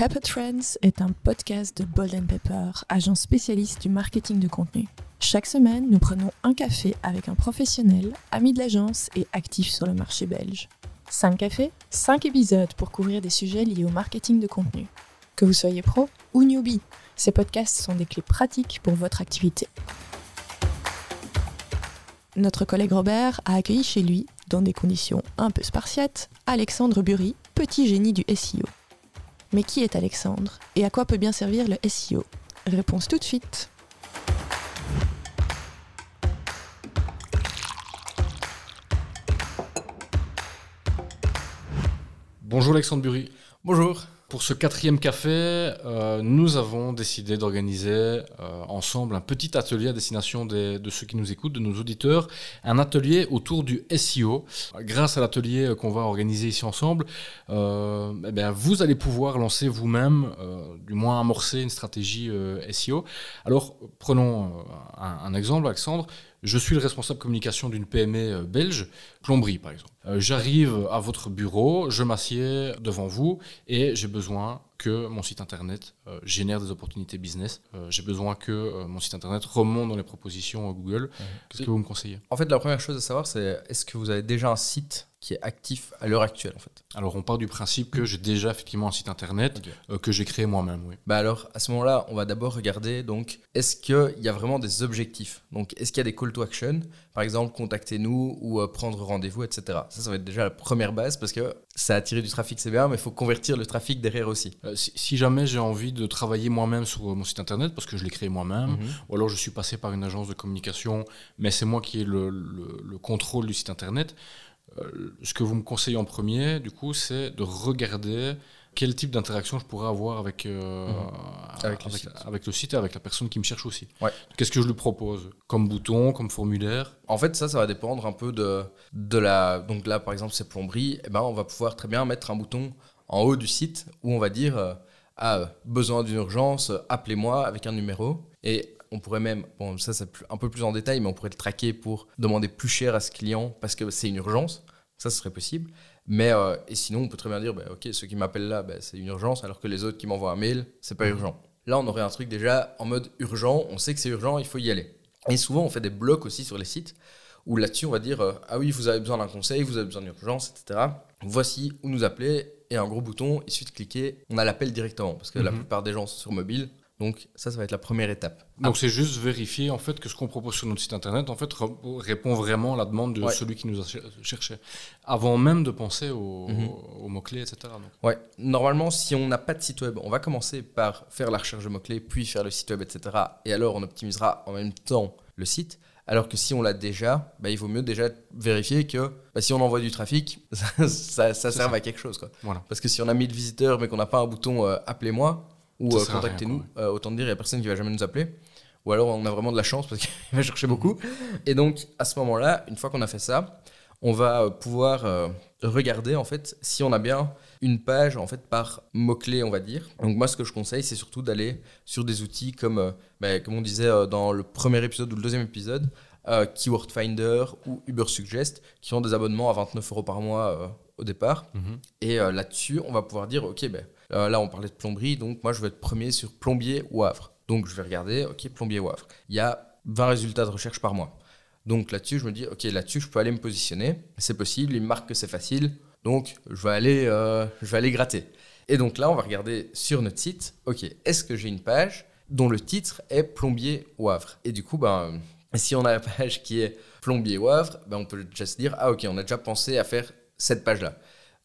Pepper Trends est un podcast de Bold Pepper, agence spécialiste du marketing de contenu. Chaque semaine, nous prenons un café avec un professionnel, ami de l'agence et actif sur le marché belge. 5 cafés, 5 épisodes pour couvrir des sujets liés au marketing de contenu. Que vous soyez pro ou newbie, ces podcasts sont des clés pratiques pour votre activité. Notre collègue Robert a accueilli chez lui, dans des conditions un peu spartiates, Alexandre Bury, petit génie du SEO. Mais qui est Alexandre et à quoi peut bien servir le SEO Réponse tout de suite. Bonjour Alexandre Bury. Bonjour. Pour ce quatrième café, euh, nous avons décidé d'organiser euh, ensemble un petit atelier à destination de ceux qui nous écoutent, de nos auditeurs, un atelier autour du SEO. Grâce à l'atelier qu'on va organiser ici ensemble, euh, eh vous allez pouvoir lancer vous-même, du moins amorcer une stratégie SEO. Alors, prenons un exemple, Alexandre. Je suis le responsable communication d'une PME belge, plomberie par exemple. J'arrive à votre bureau, je m'assieds devant vous et j'ai besoin que mon site internet euh, génère des opportunités business. Euh, j'ai besoin que euh, mon site internet remonte dans les propositions Google. Qu'est-ce que vous me conseillez? En fait, la première chose à savoir, c'est est-ce que vous avez déjà un site qui est actif à l'heure actuelle en fait Alors on part du principe que j'ai déjà effectivement un site internet que j'ai créé moi-même. Oui. Bah alors à ce moment-là, on va d'abord regarder donc est-ce qu'il y a vraiment des objectifs? Donc est-ce qu'il y a des call to action? Par exemple, contactez-nous ou prendre rendez-vous, etc. Ça, ça va être déjà la première base parce que ça attire du trafic, c'est bien, mais il faut convertir le trafic derrière aussi. Euh, si, jamais j'ai envie de travailler moi-même sur mon site internet, parce que je l'ai créé moi-même, mhm. ou alors je suis passé par une agence de communication, mais c'est moi qui ai le, le, contrôle du site internet, euh, ce que vous me conseillez en premier, du coup, c'est de regarder quel type d'interaction je pourrais avoir avec, euh, mhm. avec, le site et avec la personne qui me cherche aussi. Qu'est-ce que je lui propose Comme bouton, comme formulaire? En fait, ça, ça va dépendre un peu de, de la... Donc là, par exemple, c'est plomberie. Eh ben, on va pouvoir très bien mettre un bouton en haut du site où on va dire euh, ah, besoin d'une urgence, appelez-moi avec un numéro. Et on pourrait même, bon, ça c'est un peu plus en détail, mais on pourrait le traquer pour demander plus cher à ce client parce que c'est une urgence. Ça, ce serait possible. Mais euh, et sinon, on peut très bien dire, bah, ok, ceux qui m'appellent là, bah, c'est une urgence, alors que les autres qui m'envoient un mail, c'est pas urgent. Là, on aurait un truc déjà en mode urgent, on sait que c'est urgent, il faut y aller. Et souvent, on fait des blocs aussi sur les sites où là-dessus, on va dire, euh, ah oui, vous avez besoin d'un conseil, vous avez besoin d'urgence, etc. Voici où nous appeler, et un gros bouton, il suffit de cliquer, on a l'appel directement, parce que la mhm. plupart des gens sont sur mobile, donc ça, ça va être la première étape. Donc c'est juste vérifier en fait que ce qu'on propose sur notre site internet en fait répond vraiment à la demande de celui qui nous a cherché, avant même de penser aux, mhm. mots clés, etc. Donc. Ouais. Normalement, si on n'a pas de site web, on va commencer par faire la recherche de mots clés, puis faire le site web, etc. Et alors on optimisera en même temps le site. Alors que si on l'a déjà, bah, il vaut mieux déjà vérifier que bah, si on envoie du trafic, ça, ça, serve à quelque chose. Quoi. Voilà. Parce que si on a 1000 visiteurs mais qu'on n'a pas un bouton euh, appelez-moi, ou euh, contactez-nous. Euh, autant dire, il n'y a personne qui va jamais nous appeler. Ou alors on a vraiment de la chance parce qu'il va chercher beaucoup. Et donc à ce moment-là, une fois qu'on a fait ça, on va euh, pouvoir regarder en fait si on a bien une page en fait par mot-clé on va dire. Donc moi ce que je conseille c'est surtout d'aller sur des outils comme, bah, comme on disait dans le premier épisode ou le deuxième épisode, Keyword Finder ou Uber Suggest qui ont des abonnements à 29 euros par mois au départ. Mhm. Et là-dessus on va pouvoir dire ok ben euh, là, on parlait de plomberie, donc moi, je vais être premier sur plombier ou Havre. Donc, je vais regarder, OK, plombier ou Havre. Il y a 20 résultats de recherche par mois. Donc, là-dessus, je me dis, OK, là-dessus, je peux aller me positionner. C'est possible, il marque que c'est facile. Donc, je vais, aller, euh, je vais aller gratter. Et donc là, on va regarder sur notre site, OK, est-ce que j'ai une page dont le titre est plombier ou Havre? Et du coup, ben, si on a la page qui est plombier ou Havre, ben, on peut déjà se dire, ah OK, on a déjà pensé à faire cette page-là.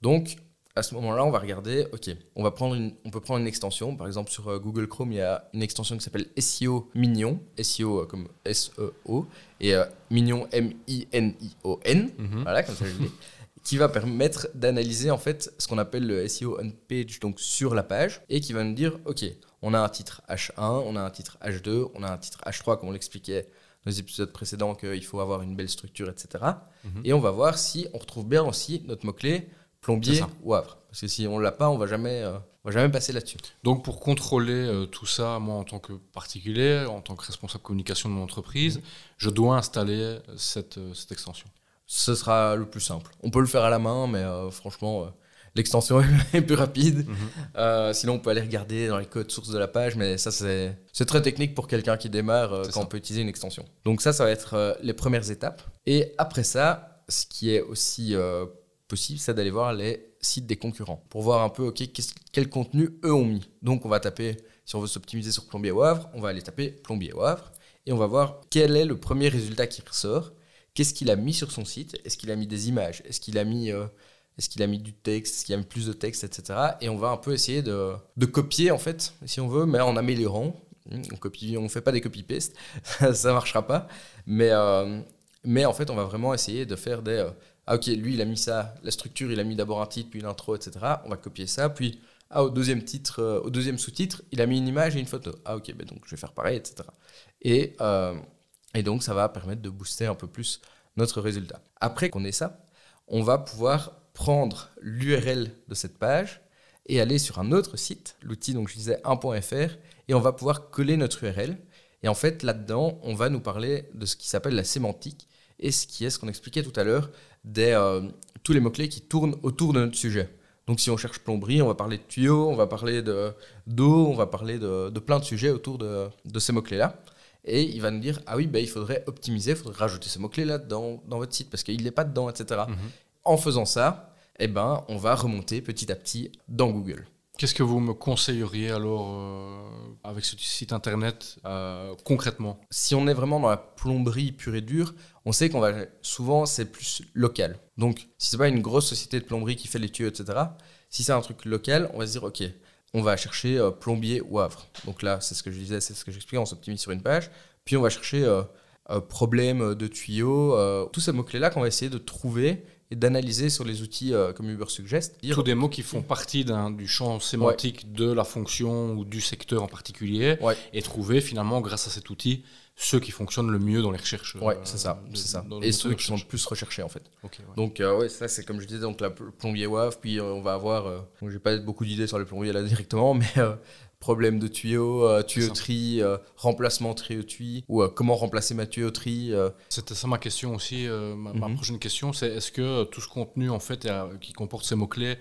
Donc, à ce moment-là, on va regarder, ok, on, va prendre une, on peut prendre une extension. Par exemple, sur euh, Google Chrome, il y a une extension qui s'appelle SEO Mignon, SEO euh, comme S-E-O, et euh, Mignon M-I-N-I-O-N, mhm. voilà, comme ça je dis, qui va permettre d'analyser en fait ce qu'on appelle le SEO on page, donc sur la page, et qui va nous dire, ok, on a un titre H1, on a un titre H2, on a un titre H3, comme on l'expliquait les épisodes précédents, qu'il faut avoir une belle structure, etc. Mhm. Et on va voir si on retrouve bien aussi notre mot-clé plombier ou Havre. Parce que si on l'a pas, on va jamais, euh, va jamais passer là-dessus. Donc pour contrôler euh, tout ça, moi en tant que particulier, en tant que responsable communication de mon entreprise, je dois installer cette, euh, cette, extension. Ce sera le plus simple. On peut le faire à la main, mais franchement, l'extension est plus rapide. Mhm. Euh, sinon, on peut aller regarder dans les codes sources de la page, mais ça, c'est très technique pour quelqu'un qui démarre euh, quand ça. on peut utiliser une extension. Donc ça, ça va être euh, les premières étapes. Et après ça, ce qui est aussi possible, c'est d'aller voir les sites des concurrents pour voir un peu, ok, qu'est-ce- quel contenu eux ont mis. Donc on va taper, si on veut s'optimiser sur plombier au Havre, on va aller taper plombier au Havre et on va voir quel est le premier résultat qui ressort. Qu'est-ce qu'il a mis sur son site? Est-ce qu'il a mis des images? Est-ce qu'il a mis est-ce qu'il a mis du texte? Est-ce qu'il a mis plus de texte, etc. Et on va un peu essayer de, de copier, en fait, si on veut, mais en améliorant. On copie, on fait pas des copy-paste, ça marchera pas. Mais, euh, mais en fait, on va vraiment essayer de faire des... euh, ah ok, lui, il a mis ça, la structure, il a mis d'abord un titre, puis une intro, etc. On va copier ça, puis ah, au deuxième titre, euh, au deuxième sous-titre, il a mis une image et une photo. Ah ok, ben donc je vais faire pareil, etc. Et, et donc ça va permettre de booster un peu plus notre résultat. Après qu'on ait ça, on va pouvoir prendre l'URL de cette page et aller sur un autre site, l'outil donc je disais 1.fr, et on va pouvoir coller notre URL. Et en fait là-dedans, on va nous parler de ce qui s'appelle la sémantique et ce qui est ce qu'on expliquait tout à l'heure des euh, tous les mots-clés qui tournent autour de notre sujet. Donc si on cherche plomberie, on va parler de tuyaux, on va parler de d'eau, on va parler de, plein de sujets autour de, ces mots-clés-là. Et il va nous dire, ah oui, ben, il faudrait optimiser, il faudrait rajouter ce mot-clé là dans, dans votre site parce qu'il n'est pas dedans, etc. En faisant ça, eh ben, on va remonter petit à petit dans Google. Qu'est-ce que vous me conseilleriez alors euh, avec ce site internet euh, concrètement? Si on est vraiment dans la plomberie pure et dure, on sait qu'on va souvent c'est plus local. Donc si c'est pas une grosse société de plomberie qui fait les tuyaux, etc. Si c'est un truc local, on va se dire ok, on va chercher euh, plombier ou Havre. Donc là, c'est ce que je disais, c'est ce que j'expliquais, on s'optimise sur une page. Puis on va chercher problème de tuyaux, tous ces mots-clés-là qu'on va essayer de trouver et d'analyser sur les outils euh, comme Uber Suggest. Dire, Tous des mots qui font partie du champ sémantique de la fonction ou du secteur en particulier Ouais. et trouver finalement grâce à cet outil ceux qui fonctionnent le mieux dans les recherches. Ouais, euh, c'est ça, c'est ça. le Et ceux qui sont le plus recherchés en fait. Ouais. Donc euh, ouais, ça c'est comme je disais, donc la pl- plombier WAV, puis euh, on va avoir, euh, j'ai pas beaucoup d'idées sur les plombiers là directement, mais problème de tuyaux, euh, tuyauterie, euh, remplacement tuyauterie, ou euh, comment remplacer ma tuyauterie. euh, C'était ça ma question aussi. euh, ma, ma Mhm. prochaine question, c'est est-ce que tout ce contenu en fait qui comporte ces mots clés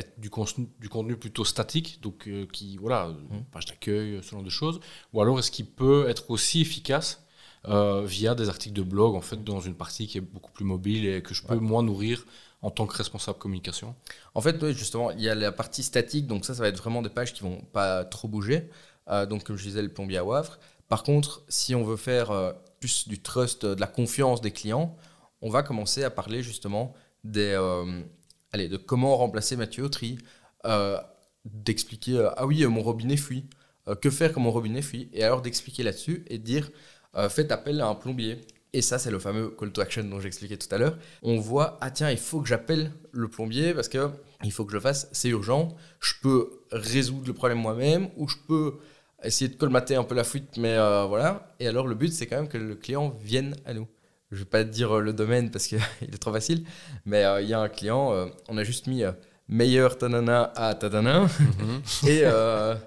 est du contenu, du contenu plutôt statique, donc qui voilà, euh, page d'accueil, ce genre de choses, ou alors est-ce qu'il peut être aussi efficace via des articles de blog en fait dans une partie qui est beaucoup plus mobile et que je peux Ouais. moi nourrir en tant que responsable communication. En fait, oui, justement, il y a la partie statique, donc ça, ça va être vraiment des pages qui vont pas trop bouger. Euh, donc, comme je disais, le plombier à Wavre. Par contre, si on veut faire euh, plus du trust, euh, de la confiance des clients, on va commencer à parler justement des, allez, de comment remplacer ma tuyauterie, euh, d'expliquer ah oui, mon robinet fuit, que faire quand mon robinet fuit, et alors d'expliquer là-dessus et dire faites appel à un plombier. Et ça, c'est le fameux call to action dont j'expliquais tout à l'heure. On voit, ah tiens, il faut que j'appelle le plombier parce que il faut que je le fasse, c'est urgent. Je peux résoudre le problème moi-même ou je peux essayer de colmater un peu la fuite, mais euh, voilà. Et alors, le but, c'est quand même que le client vienne à nous. Je vais pas dire euh, le domaine parce qu'il est trop facile, mais euh, il y a un client, euh, on a juste mis meilleur tanana à tatana. et, euh, et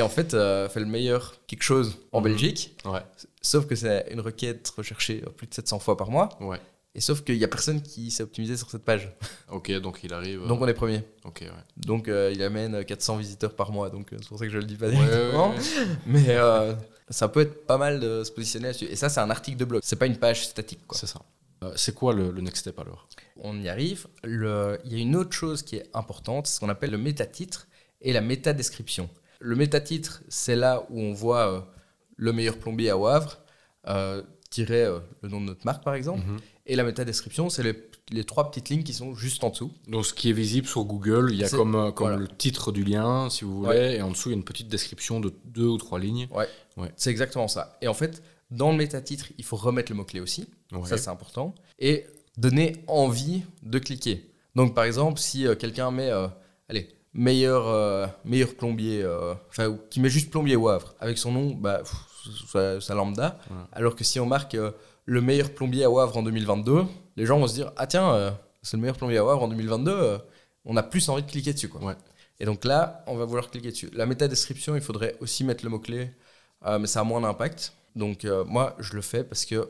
en fait, euh, fait le meilleur quelque chose en Mhm. Belgique. Ouais, Sauf que c'est une requête recherchée euh, plus de 700 fois par mois. ouais. Et sauf qu'il n'y a personne qui s'est optimisé sur cette page. Ok, donc il arrive. euh, Donc on est premier. Ok, ouais. Donc euh, il amène 400 visiteurs par mois. Donc euh, c'est pour ça que je le dis pas Ouais, directement. ouais. Mais euh, ça peut être pas mal de se positionner là-dessus. Et ça, c'est un article de blog. C'est pas une page statique. C'est ça. Euh, c'est quoi le, le next step alors? On y arrive. Le- Il y a une autre chose qui est importante, c'est ce qu'on appelle le métatitre et la métadescription. Le métatitre, c'est là où on voit euh, le meilleur plombier à Wavre, euh, tirer euh, le nom de notre marque par exemple. Mhm. Et la métadescription, c'est les, les trois petites lignes qui sont juste en dessous. Donc, ce qui est visible sur Google, il y a comme, comme voilà. le titre du lien, si vous voulez, Ouais. et en dessous, il y a une petite description de deux ou trois lignes. C'est exactement ça. Et en fait, dans le métatitre, il faut remettre le mot-clé aussi. Ouais. Ça, c'est important. Et donner envie de cliquer. Donc, par exemple, si quelqu'un met, allez, meilleur, euh, meilleur plombier, euh, enfin, qui met juste plombier au Havre, avec son nom, bah, ça, lambda. Ouais. Alors que si on marque euh, le meilleur plombier à Havre en 2022, les gens vont se dire, ah tiens, c'est le meilleur plombier à Havre en 2022, euh, on a plus envie de cliquer dessus. Quoi. Ouais. Et donc là, on va vouloir cliquer dessus. La métadescription, il faudrait aussi mettre le mot-clé, mais ça a moins d'impact. Donc moi, je le fais parce que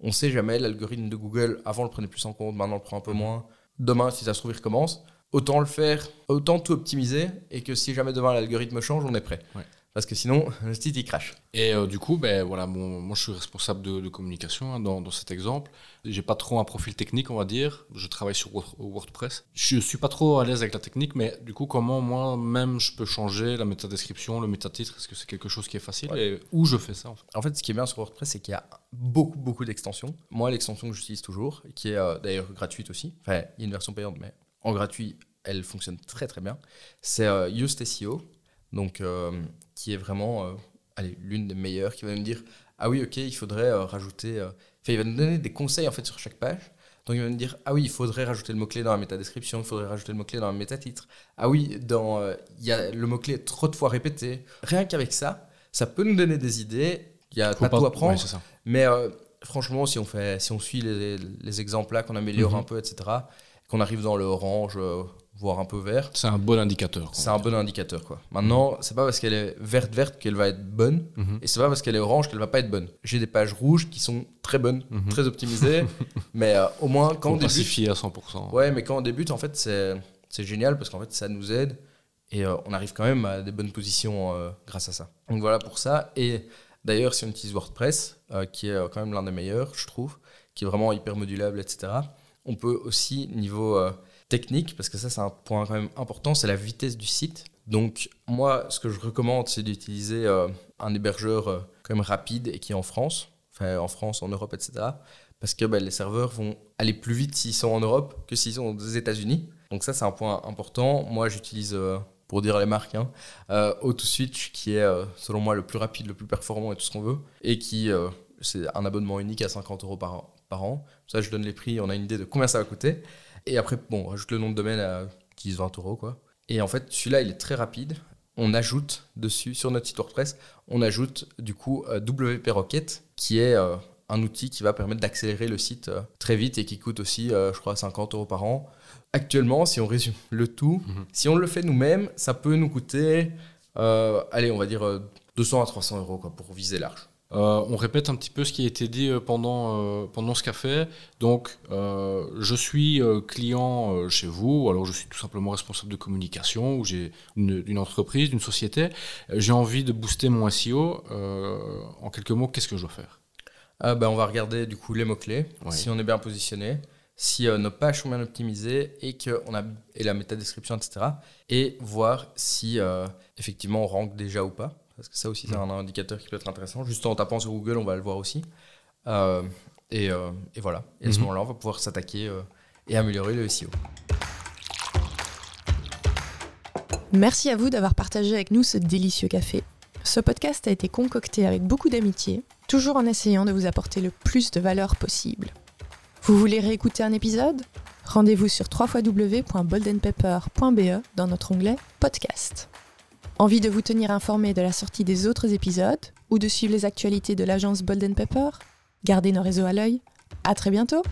on sait jamais, l'algorithme de Google, avant, le prenait plus en compte, maintenant, le prend un peu moins. Demain, si ça se trouve, il recommence. Autant le faire, autant tout optimiser et que si jamais demain l'algorithme change, on est prêt. Ouais. Parce que sinon, le site il crache. Et euh, du coup, ben, voilà, mon- moi je suis responsable de, de communication hein, dans, dans cet exemple. J'ai pas trop un profil technique, on va dire. Je travaille sur Word- WordPress. Je suis pas trop à l'aise avec la technique, mais du coup, comment moi-même je peux changer la métadescription, le métatitre? Est-ce que c'est quelque chose qui est facile? Ouais. Et où je fais ça en fait? En fait, ce qui est bien sur WordPress, c'est qu'il y a beaucoup, beaucoup d'extensions. Moi, l'extension que j'utilise toujours, qui est euh, d'ailleurs gratuite aussi, enfin, il y a une version payante, mais en gratuit, elle fonctionne très, très bien, c'est euh, Yoast SEO, donc, euh, qui est vraiment euh, l'une des meilleures, qui va me dire Ah oui, ok, il faudrait rajouter. Enfin, il va nous donner des conseils en fait sur chaque page. Donc, il va me dire Ah oui, il faudrait rajouter le mot-clé dans la métadescription, il faudrait rajouter le mot-clé dans le métatitre. Ah oui, dans, euh, il y a le mot-clé est trop de fois répété. Rien qu'avec ça, ça peut nous donner des idées. Il y a Faut pas tout à prendre. Ouais. Mais euh, franchement, si on, fait, si on suit les, les exemples là, qu'on améliore Mhm. un peu, etc., qu'on arrive dans le orange, euh, voire un peu vert, C'est un bon indicateur. c'est un bon indicateur. Quoi. Maintenant, c'est pas parce qu'elle est verte verte qu'elle va être bonne, Mhm. et c'est pas parce qu'elle est orange qu'elle va pas être bonne. J'ai des pages rouges qui sont très bonnes, Mhm. très optimisées, mais euh, au moins quand Faut on débute, à 100%. ouais, mais quand on débute, en fait, c'est génial parce qu'en fait, ça nous aide et euh, on arrive quand même à des bonnes positions euh, grâce à ça. Donc voilà pour ça. Et d'ailleurs, si on utilise WordPress, qui est quand même l'un des meilleurs, je trouve, qui est vraiment hyper modulable, etc., on peut aussi, niveau euh, technique, parce que ça, c'est un point quand même important, c'est la vitesse du site. Donc, moi, ce que je recommande, c'est d'utiliser euh, un hébergeur euh, quand même rapide et qui est en France, enfin en France, en Europe, etc. Parce que bah, les serveurs vont aller plus vite s'ils sont en Europe que s'ils sont aux États-Unis. Donc, ça, c'est un point important. Moi, j'utilise, pour dire les marques, hein, AutoSwitch, qui est, selon moi, le plus rapide, le plus performant et tout ce qu'on veut. Et qui, c'est un abonnement unique à 50 euros par, par an. Ça, je donne les prix, on a une idée de combien ça va coûter. Et après, bon, on rajoute le nom de domaine à 10-20 euros, quoi. Et en fait, celui-là, il est très rapide. On ajoute dessus, sur notre site WordPress, on ajoute du coup euh, WP Rocket, qui est euh, un outil qui va permettre d'accélérer le site euh, très vite et qui coûte aussi, euh, je crois, 50 euros par an. Actuellement, si on résume le tout, Mhm. si on le fait nous-mêmes, ça peut nous coûter, allez, on va dire euh, 200 à 300 euros quoi, pour viser large. Euh, on répète un petit peu ce qui a été dit euh, pendant, euh, pendant ce café. Donc, euh, je suis client chez vous, ou alors je suis tout simplement responsable de communication, ou j'ai une, une entreprise, une société. J'ai envie de booster mon SEO. En quelques mots, qu'est-ce que je dois faire? Ah, ben, on va regarder du coup les mots-clés, si on est bien positionné, si nos pages sont bien optimisées et, que on a, et la métadescription, etc. Et voir si effectivement on rank déjà ou pas. Parce que ça aussi, c'est un indicateur qui peut être intéressant. Juste en tapant sur Google, on va le voir aussi. Euh, et, euh, et voilà. Et à ce Mhm. moment-là, on va pouvoir s'attaquer euh, et améliorer le SEO. Merci à vous d'avoir partagé avec nous ce délicieux café. Ce podcast a été concocté avec beaucoup d'amitié, toujours en essayant de vous apporter le plus de valeur possible. Vous voulez réécouter un épisode? Rendez-vous sur www.boldenpepper.be dans notre onglet Podcast. Envie de vous tenir informé de la sortie des autres épisodes ou de suivre les actualités de l'agence Bolden Pepper Gardez nos réseaux à l'œil. À très bientôt